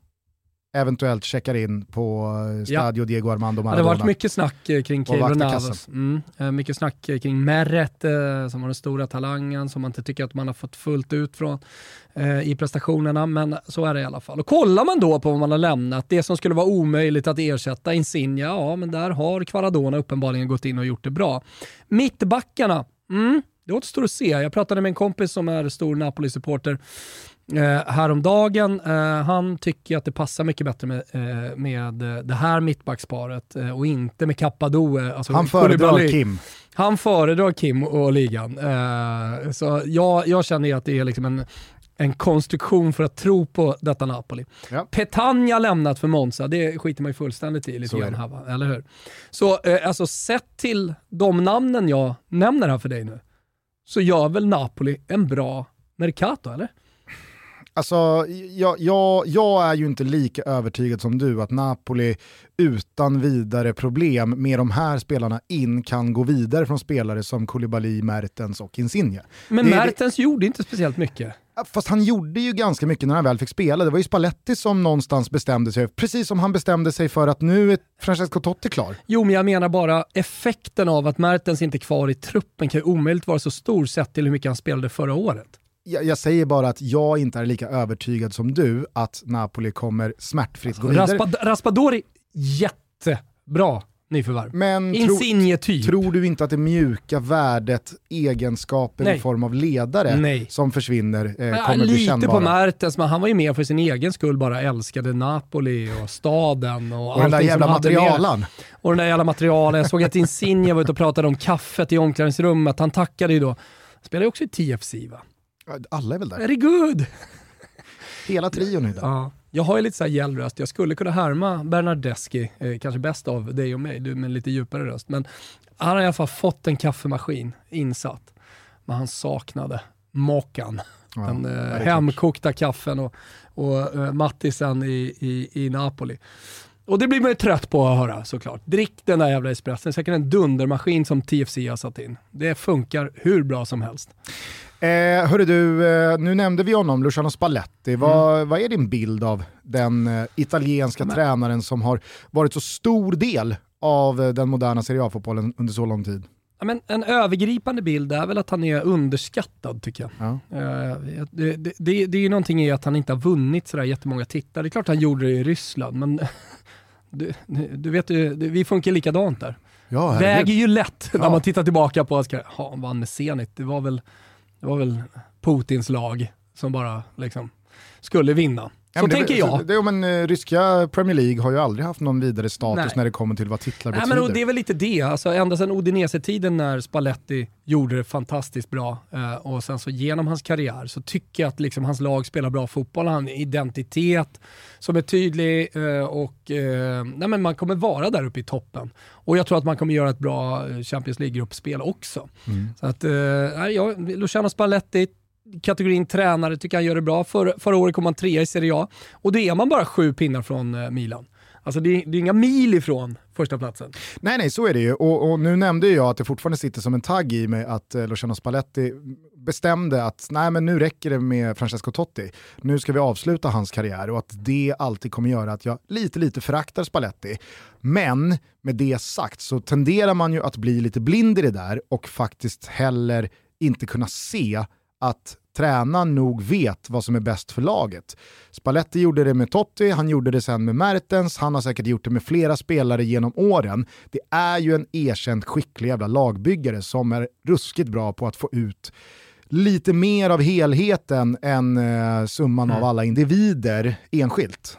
eventuellt checkar in på eh, Stadio Diego Armando Ja, det har Maradona. varit mycket snack kring Keylor Navas. Mm. Mycket snack kring Meret som var den stora talangen som man inte tycker att man har fått fullt ut från i prestationerna, men så är det i alla fall. Och kollar man då på vad man har lämnat, det som skulle vara omöjligt att ersätta Insigne, ja men där har Kvaradona uppenbarligen gått in och gjort det bra. Mittbackarna, mm, det återstår att se. Jag pratade med en kompis som är stor Napoli-supporter eh, häromdagen. Eh, han tycker att det passar mycket bättre med, eh, med eh, det här mittbacksparet eh, och inte med Kappadoe. Alltså Han föredrar. Kim. Han föredrar Kim och ligan. Eh, så jag, jag känner att det är liksom en, en konstruktion för att tro på detta Napoli. Ja. Petagna lämnat för Monza, det skiter man ju fullständigt i lite grann det. här va? eller hur? Så eh, alltså sett till de namnen jag nämner här för dig nu, så gör väl Napoli en bra Mercato eller? Alltså, jag, jag, jag är ju inte lika övertygad som du att Napoli utan vidare problem med de här spelarna in kan gå vidare från spelare som Koulibaly, Mertens och Insigne. Men Det- det- Mertens gjorde inte speciellt mycket. Fast han gjorde ju ganska mycket när han väl fick spela. Det var ju Spalletti som någonstans bestämde sig, precis som han bestämde sig för att nu är Francesco Totti klar. Jo, men jag menar bara effekten av att Mertens inte är kvar i truppen kan ju omöjligt vara så stor sett till hur mycket han spelade förra året. Jag, jag säger bara att jag inte är lika övertygad som du att Napoli kommer smärtfritt gå vidare. Raspad Raspadori, jättebra nyförvärv. Men tro, Insigne-typ. tror du inte att det mjuka värdet, egenskaper Nej. i form av ledare Nej. som försvinner eh, Ja, kommer bli lite kännbara? på Mertens, men han var ju mer för sin egen skull bara älskade Napoli och staden och, och den där jävla med- materialen. Och den där jävla materialen. Jag såg att Insigne var ute och pratade om kaffet i omklädningsrummet. Han tackade ju då. Han spelar ju också i TFC va? Alla är väl där. Good! Hela trion är där. Ja. Jag har ju lite såhär gällröst, jag skulle kunna härma Bernardeschi, eh, kanske bäst av dig och mig, du med lite djupare röst. Men han har i alla fall fått en kaffemaskin insatt. Men han saknade mockan. Ja, den eh, hemkokta kaffen och, och eh, Mattisen i, i, i Napoli. Och det blir man ju trött på att höra såklart. Drick den där jävla espresson, säkert en dundermaskin som TFC har satt in. Det funkar hur bra som helst. Eh, hörru du, eh, nu nämnde vi honom, Luciano Spalletti. Vad, Mm. vad är din bild av den eh, italienska tränaren som har varit så stor del av eh, den moderna Serie A-fotbollen under så lång tid? Ja, men en övergripande bild är väl att han är underskattad tycker jag. Ja. Eh, det, det, det, det är ju någonting i att han inte har vunnit sådär jättemånga tittar. Det är klart han gjorde det i Ryssland, men du, du vet ju, vi funkar likadant där. Ja, Väger ju lätt när Ja. man tittar tillbaka på att ja, han vann med Zenit. Det var väl, det var väl Putins lag som bara liksom skulle vinna. Så det- tänker jag. Det, men, eh, ryska Premier League har ju aldrig haft någon vidare status Nej. när det kommer till vad titlar Nej, betyder. men det är väl lite det, alltså, ända sedan Udinese-tiden när Spalletti gjorde det fantastiskt bra eh, och sen så genom hans karriär så tycker jag att liksom, hans lag spelar bra fotboll, han har en identitet som är tydlig eh, och eh, nej, men man kommer vara där uppe i toppen. Och jag tror att man kommer göra ett bra Champions League-gruppspel också. Mm. Så att, eh, jag, Luciano Spalletti, kategorin tränare, tycker han gör det bra. För, förra året kom han trea i Serie A och då är man bara sju pinnar från eh, Milan. Alltså det, är- det är inga mil ifrån första platsen. Nej, nej, så är det ju. Och, och nu nämnde ju jag att det fortfarande sitter som en tagg i mig att eh, Luciano Spalletti bestämde att nej, men nu räcker det med Francesco Totti. Nu ska vi avsluta hans karriär och att det alltid kommer göra att jag lite, lite föraktar Spalletti. Men med det sagt så tenderar man ju att bli lite blind i det där och faktiskt heller inte kunna se att tränaren nog vet vad som är bäst för laget. Spalletti gjorde det med Totti, han gjorde det sen med Mertens, han har säkert gjort det med flera spelare genom åren. Det är ju en erkänt skicklig jävla lagbyggare som är ruskigt bra på att få ut lite mer av helheten än eh, summan av alla individer enskilt.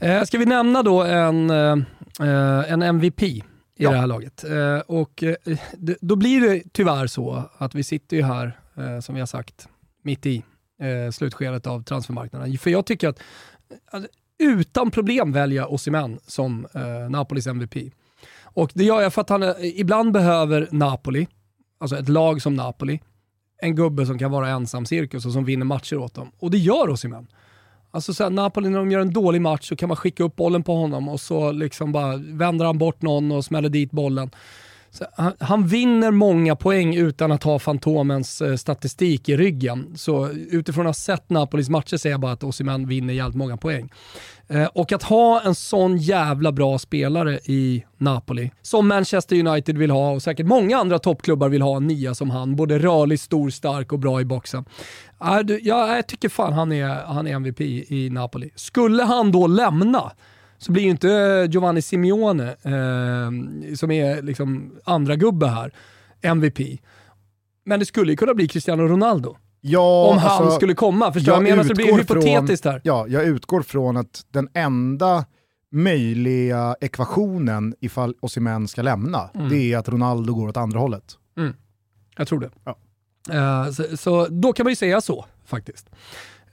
Eh, ska vi nämna då en, eh, eh, en MVP i Ja. det här laget? Eh, och eh, då blir det tyvärr så att vi sitter ju här, eh, som vi har sagt, mitt i eh, slutskedet av transfermarknaden. För jag tycker att alltså, utan problem välja Osimhen som eh, Napolis MVP. Och det gör jag för att han eh, ibland behöver Napoli, alltså ett lag som Napoli, en gubbe som kan vara ensam cirkus och som vinner matcher åt dem. Och det gör Osimhen. Alltså så här, Napoli när de gör en dålig match så kan man skicka upp bollen på honom och så liksom bara vänder han bort någon och smäller dit bollen. Så han, han vinner många poäng utan att ha Fantomens eh, statistik i ryggen. Så utifrån att ha sett Napolis matcher säger jag bara att Osimhen vinner jävligt många poäng. Eh, och att ha en sån jävla bra spelare i Napoli, som Manchester United vill ha och säkert många andra toppklubbar vill ha en nia som han. Både rörlig, stor, stark och bra i boxen. Äh, du- ja, jag tycker fan han är, han är MVP i Napoli. Skulle han då lämna så blir ju inte Giovanni Simeone, eh, som är liksom andra gubbe här, MVP. Men det skulle ju kunna bli Cristiano Ronaldo. Ja, om han alltså, skulle komma. Förstår vad jag menar? Så det blir hypotetiskt från, här. Ja, jag utgår från att den enda möjliga ekvationen ifall Osimhen ska lämna, Mm. det är att Ronaldo går åt andra hållet. Jag tror det. Ja. Eh, så, så då kan man ju säga så faktiskt.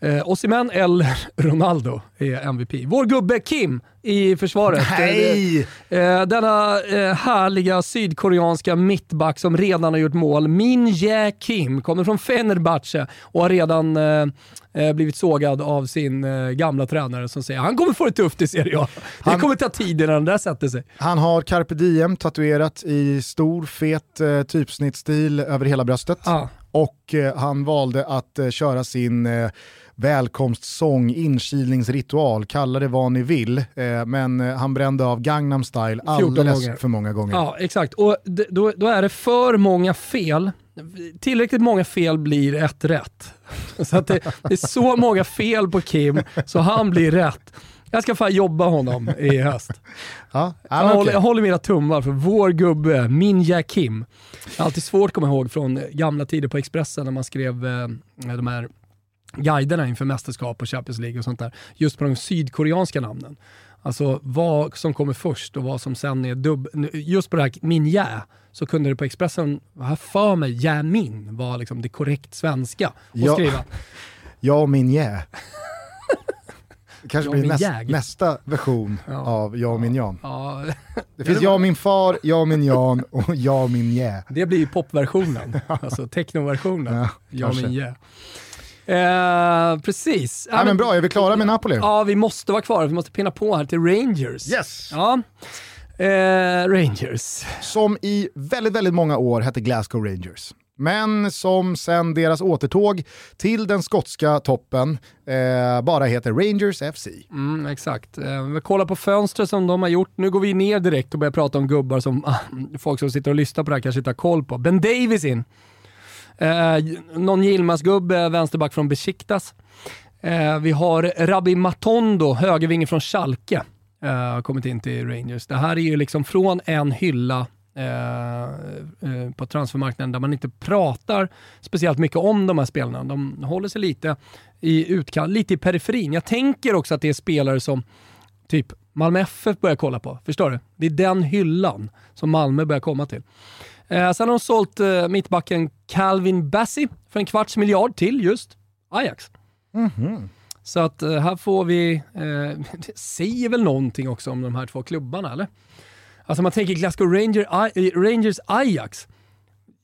Uh, Osimhen eller Ronaldo är MVP. Vår gubbe Kim i försvaret. Nej! Eh, denna eh, härliga sydkoreanska mittback som redan har gjort mål, Min Jae Kim, kommer från Fenerbahce och har redan eh, eh, blivit sågad av sin eh, gamla tränare som säger han kommer få det tufft i Serie A. Det Han- kommer ta tid innan den där sätter sig. Han har carpe diem tatuerat i stor fet eh, typsnittstil över hela bröstet. Ah. Och eh, han valde att eh, köra sin eh, välkomstsång, inkilningsritual, kalla det vad ni vill. Eh, men eh, han brände av Gangnam style 14 alldeles för många gånger. Ja, exakt. Och då, då är det för många fel. Tillräckligt många fel blir ett rätt. Så att det, det är så många fel på Kim så han blir rätt. Jag ska fan jobba honom i höst. Ja, ja, Jag men håller, jag håller mina tummar för vår gubbe Minja Kim. Alltid svårt att komma ihåg från gamla tider på Expressen när man skrev eh, de här guiderna inför mästerskap och Champions League och sånt där. Just på de sydkoreanska namnen. Alltså vad som kommer först och vad som sen är dubb... Just på det här Minja så kunde det på Expressen, har för mig, Jamin var liksom det korrekt svenska att Ja. skriva. Och min jä. Kanske Jag blir min näst, nästa version Ja. av Jag och min Jan. Ja, Det finns Jag och min far, Jag och min Jan och Jag och min Jä. det blir ju popversionen, alltså technoversionen. Ja, jag kanske. min yeah. Eh, Precis. Ja, men bra, är vi klara med Napoli? Ja, vi måste vara kvar. Vi måste pinna på här till Rangers. Yes! Ja. Eh, Rangers. Som i väldigt, väldigt många år hette Glasgow Rangers. Men som sen deras återtåg till den skotska toppen eh, bara heter Rangers FC. Mm, exakt. Eh, vi kollar på fönstret som de har gjort. Nu går vi ner direkt och börjar prata om gubbar som folk som sitter och lyssnar på det här kanske inte har koll på. Ben Davis in. Eh, någon Yilmaz-gubbe, vänsterback från Besiktas. Eh, vi har Rabbi Matondo, högervinge från Schalke, eh, har kommit in till Rangers. Det här är ju liksom från en hylla eh, eh, på transfermarknaden där man inte pratar speciellt mycket om de här spelarna. De håller sig lite i utkant, lite i periferin. Jag tänker också att det är spelare som typ Malmö FF börjar kolla på. Förstår du? Det är den hyllan som Malmö börjar komma till. Eh, sen har de sålt eh, mittbacken Calvin Bassey för en kvarts miljard till just Ajax. Så att eh, här får vi, eh, det säger väl någonting också om de här två klubbarna eller? Alltså man tänker Glasgow Ranger, I, Rangers Ajax,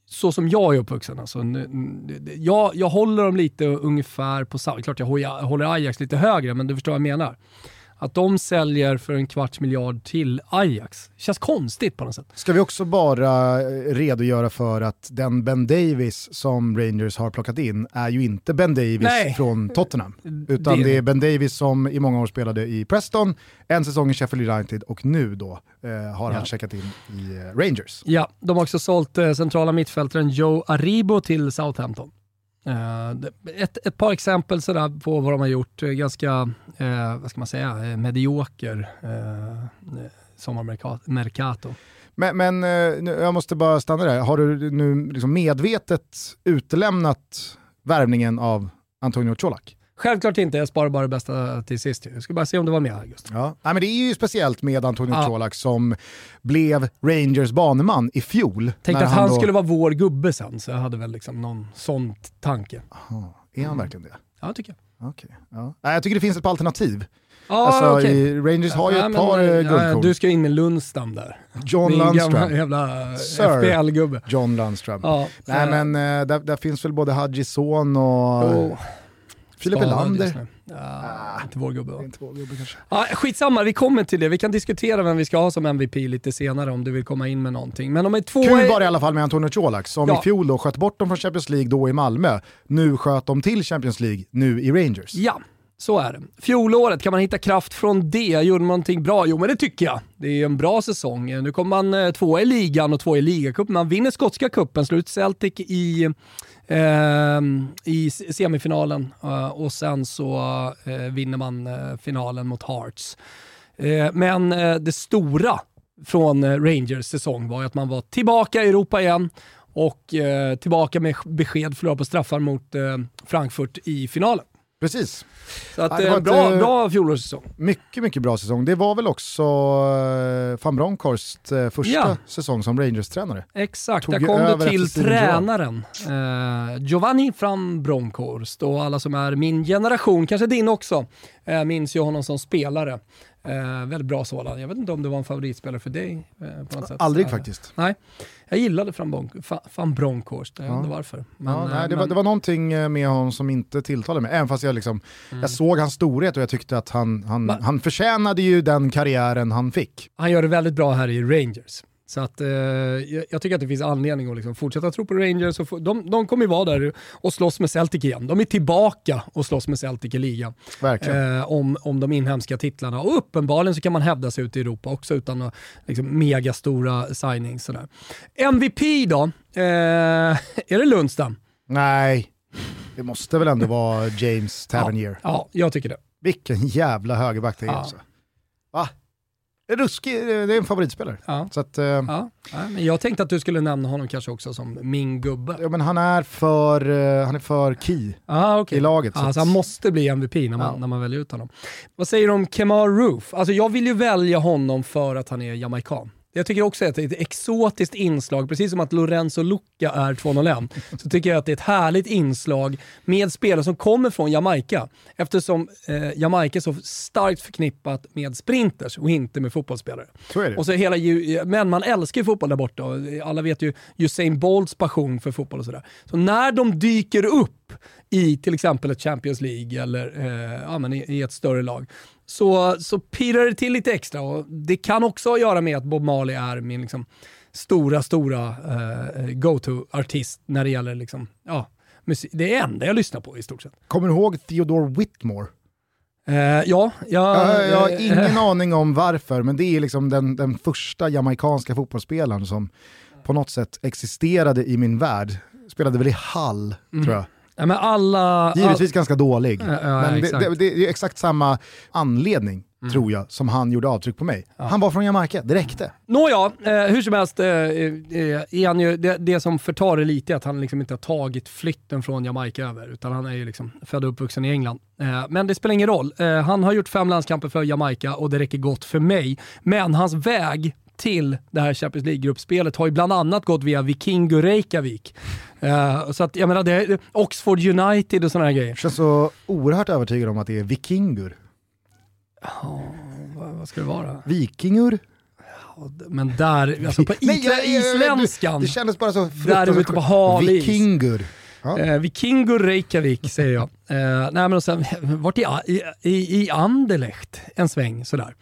så som jag är uppvuxen. Alltså, jag, jag håller dem lite ungefär på samma, klart jag håller Ajax lite högre, men du förstår vad jag menar. Att de säljer för en kvarts miljard till Ajax, känns konstigt på något sätt. Ska vi också bara eh, redogöra för att den Ben Davis som Rangers har plockat in är ju inte Ben Davis Nej. från Tottenham. Utan Det- det är Ben Davis som i många år spelade i Preston, en säsong i Sheffield United och nu då eh, har han checkat in i eh, Rangers. Ja, de har också sålt eh, centrala mittfältaren Joe Aribo till Southampton. Eh, ett, ett par exempel sådär på vad de har gjort. Eh, ganska, eh, vad ska man säga, eh, medioker eh, sommarmercato. Men, men jag måste bara stanna där, har du nu liksom medvetet utelämnat värvningen av Antonio Colak? Självklart inte, jag sparar bara det bästa till sist. Jag ska bara se om det var med just. Ja. Nej, men det är ju speciellt med Antonio Ja. Colak som blev Rangers baneman i fjol. Tänkte att han då- skulle vara vår gubbe sen, så jag hade väl liksom någon sån tanke. Jaha, Är han verkligen det? Ja, tycker jag. Okej. Ja. Nej, jag tycker det finns ett par alternativ. Ja, alltså, i, Rangers har ju Ja, ett men, par ja, eh, ja, guldkorn. Du ska in med Lundstam där. John gamla Lundström. jävla Sir. FBL-gubbe. John Lundström. Ja, Nej men eh, där, där finns väl både Hadji Son och oh, Filip Helander. Ja, inte vår gubbe Det va? inte vår gubbe kanske. Ja, skitsamma, vi kommer till det. Vi kan diskutera vem vi ska ha som MVP lite senare om du vill komma in med någonting. Men om är två... Kul bara i alla fall med Antonio Colak som Ja. i fjol då sköt bort dem från Champions League då i Malmö. Nu sköt de till Champions League, nu i Rangers. Ja, så är det. Fjolåret, kan man hitta kraft från det? Gjorde man någonting bra? Jo, men det tycker jag. Det är en bra säsong. Nu kommer man eh, tvåa i ligan och tvåa i ligacupen. Man vinner skotska cupen, slår ut Celtic i, Ehm, i semifinalen eh, och sen så eh, vinner man eh, finalen mot Hearts. Eh, men eh, det stora från eh, Rangers säsong var ju att man var tillbaka i Europa igen och eh, tillbaka med besked förlorade på straffar mot eh, Frankfurt i finalen. Precis. Så att, Ja, det eh, var ett, bra, eh, bra fjolårssäsong. Mycket, mycket bra säsong. Det var väl också eh, van Bronckhorst eh, första Ja. säsong som Rangers-tränare. Exakt, tog där kom det till tränaren. Eh, Giovanni från Bronckhorst och alla som är min generation, kanske din också, eh, minns ju honom som spelare. Eh, väldigt bra sådan. Jag vet inte om det var en favoritspelare för dig eh, på något sätt. Aldrig Eh, faktiskt. Nej, jag gillade van, Bronckhorst, jag vet inte varför. Men, ja, eh, nej, det, var, men- det var någonting eh, med honom som inte tilltalade mig. Även fast jag, liksom, Mm. jag såg hans storhet och jag tyckte att han, han, han förtjänade ju den karriären han fick. han gör det väldigt bra här i Rangers. Så att, eh, jag, tycker att det finns anledning att liksom fortsätta tro på Rangers. Och de, de kommer ju vara där och slåss med Celtic igen. De är tillbaka och slåss med Celtic i ligan. Eh, om, om de inhemska titlarna. Och uppenbarligen så kan man hävda sig ute i Europa också utan att, liksom, megastora signings. Sådär. MVP då? Eh, är det Lundstam? Nej, det måste väl ändå vara James Tavernier. Ja, jag tycker det. Vilken jävla högerback det är Ja. alltså. Va? Ruskig, det är en favoritspelare. Ja. Så att, eh, Ja, nej, men jag tänkte att du skulle nämna honom kanske också som min gubbe. ja, men han är för, eh, han är för key Ah, okay. i laget. så Alltså han måste bli MVP när man, Ja. när man väljer ut honom. Vad säger du om Kemar Roof? Alltså jag vill ju välja honom för att han är jamaican. Jag tycker också att det är ett exotiskt inslag, precis som att Lorenzo Lucca är 201, så tycker jag att det är ett härligt inslag med spelare som kommer från Jamaica. Eftersom eh, Jamaica är så starkt förknippat med sprinters och inte med fotbollsspelare. Så är det. Och så hela, men man älskar ju fotboll där borta och alla vet ju Usain Bolts passion för fotboll och sådär. Så när de dyker upp i till exempel ett Champions League eller eh, ja, men i, i, ett större lag, så, så pirrar det till lite extra. Och det kan också ha att göra med att Bob Marley är min liksom, stora, stora eh, go-to-artist när det gäller liksom, ja, musik. Det är enda jag lyssnar på i stort sett. Kommer du ihåg Theodore Whitmore? Eh, ja, jag, jag, jag har ingen eh, aning om varför, men det är liksom den, den första jamaikanska fotbollsspelaren som på något sätt existerade i min värld. Spelade väl i Hall, mm. tror jag. Ja, men alla, Givetvis all... ganska dålig, ja, ja, men det, det, det, är exakt samma anledning. Mm. tror jag, som han gjorde avtryck på mig. Han var från Jamaica, det räckte. Nåja, eh, hur som helst eh, eh, är han ju, det, det som förtar det lite är att han liksom inte har tagit flytten från Jamaica över, utan han är ju liksom född och uppvuxen i England. Eh, men det spelar ingen roll. Eh, han har gjort fem landskamper för Jamaica och det räcker gott för mig. Men hans väg till det här Champions League-gruppspelet har ju bland annat gått via Vikingo Reykjavik. Uh, så att jag menar, det är Oxford United och sådana här grejer. Känns så oerhört övertygad om att det är vikingur. Oh, vad, vad ska det vara? Vikingur? Men där, alltså på Nej, jag, isländskan. Det kändes bara så Där ute på halis. Vikingur. Ja. Eh, Vikingur Reykjavik säger jag. Eh, nej men och sen, vart i, i, i Anderlecht en sväng sådär.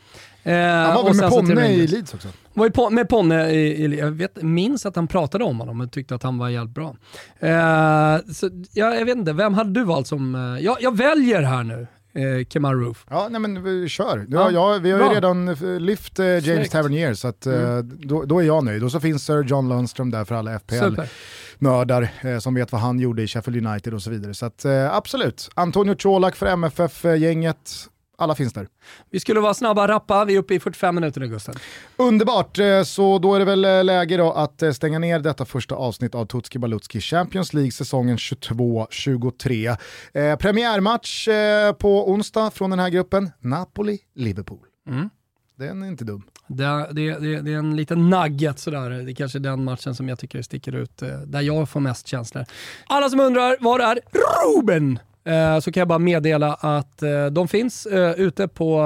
Eh, han var väl med Ponne i Leeds också? Var på, med Ponne jag vet, minns att han pratade om honom och tyckte att han var jävligt bra. Eh, så, ja, jag vet inte, vem hade du valt som... Eh, jag, jag väljer här nu eh, Kemar Roof. Ja, nej men vi kör. Ja, ja, vi har ju redan lyft eh, James Snyggt. Tavernier så att, eh, mm. då, då, är jag nöjd. Och så finns Sir John Lundström där för alla FPL-nördar eh, som vet vad han gjorde i Sheffield United och så vidare. Så att, eh, absolut, Antonio Colak för MFF-gänget alla finns där. Vi skulle vara snabba, rappa, vi är uppe i 45 minuter nu Gusten. Underbart, eh, så då är det väl eh, läge då att eh, stänga ner detta första avsnitt av Tutski Balutski Champions League säsongen 22-23. Eh, premiärmatch eh, på onsdag från den här gruppen, Napoli-Liverpool. Mm. Den är inte dum. Det, det, det, det, är en liten nugget sådär, det är kanske den matchen som jag tycker sticker ut, där jag får mest känslor. Alla som undrar, var är Ruben? Eh, så kan jag bara meddela att eh, de finns eh, ute på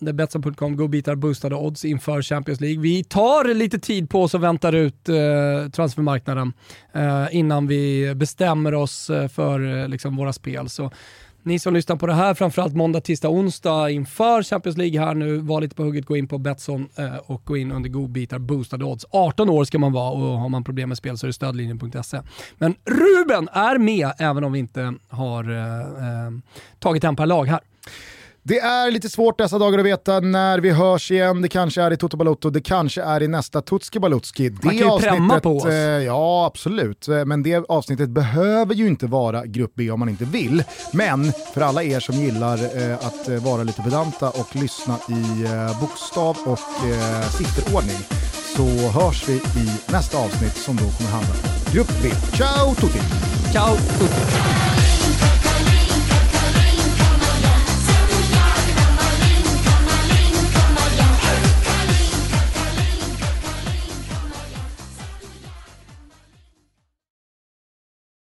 eh, Betsson.com, godbitar, boostade odds inför Champions League. Vi tar lite tid på oss och väntar ut eh, transfermarknaden eh, innan vi bestämmer oss för liksom, våra spel. Så ni som lyssnar på det här, framförallt måndag, tisdag, onsdag inför Champions League här nu, var lite på hugget, gå in på Betsson eh, och gå in under godbitar, boostade odds. 18 år ska man vara och har man problem med spel så är det stödlinjen.se. Men Ruben är med även om vi inte har eh, eh tagit en per lag här. Det är lite svårt dessa dagar att veta när vi hörs igen. Det kanske är i Toto Balotto, det kanske är i nästa Tutski Balutski. Det Man kan ju prämma på oss. Eh, ja, absolut. Eh, men det avsnittet behöver ju inte vara Grupp B om man inte vill. Men för alla er som gillar eh, att vara lite pedanta och lyssna i eh, bokstav och eh, sifferordning så hörs vi i nästa avsnitt som då kommer handla om Grupp B. Ciao tutti! Ciao tutti!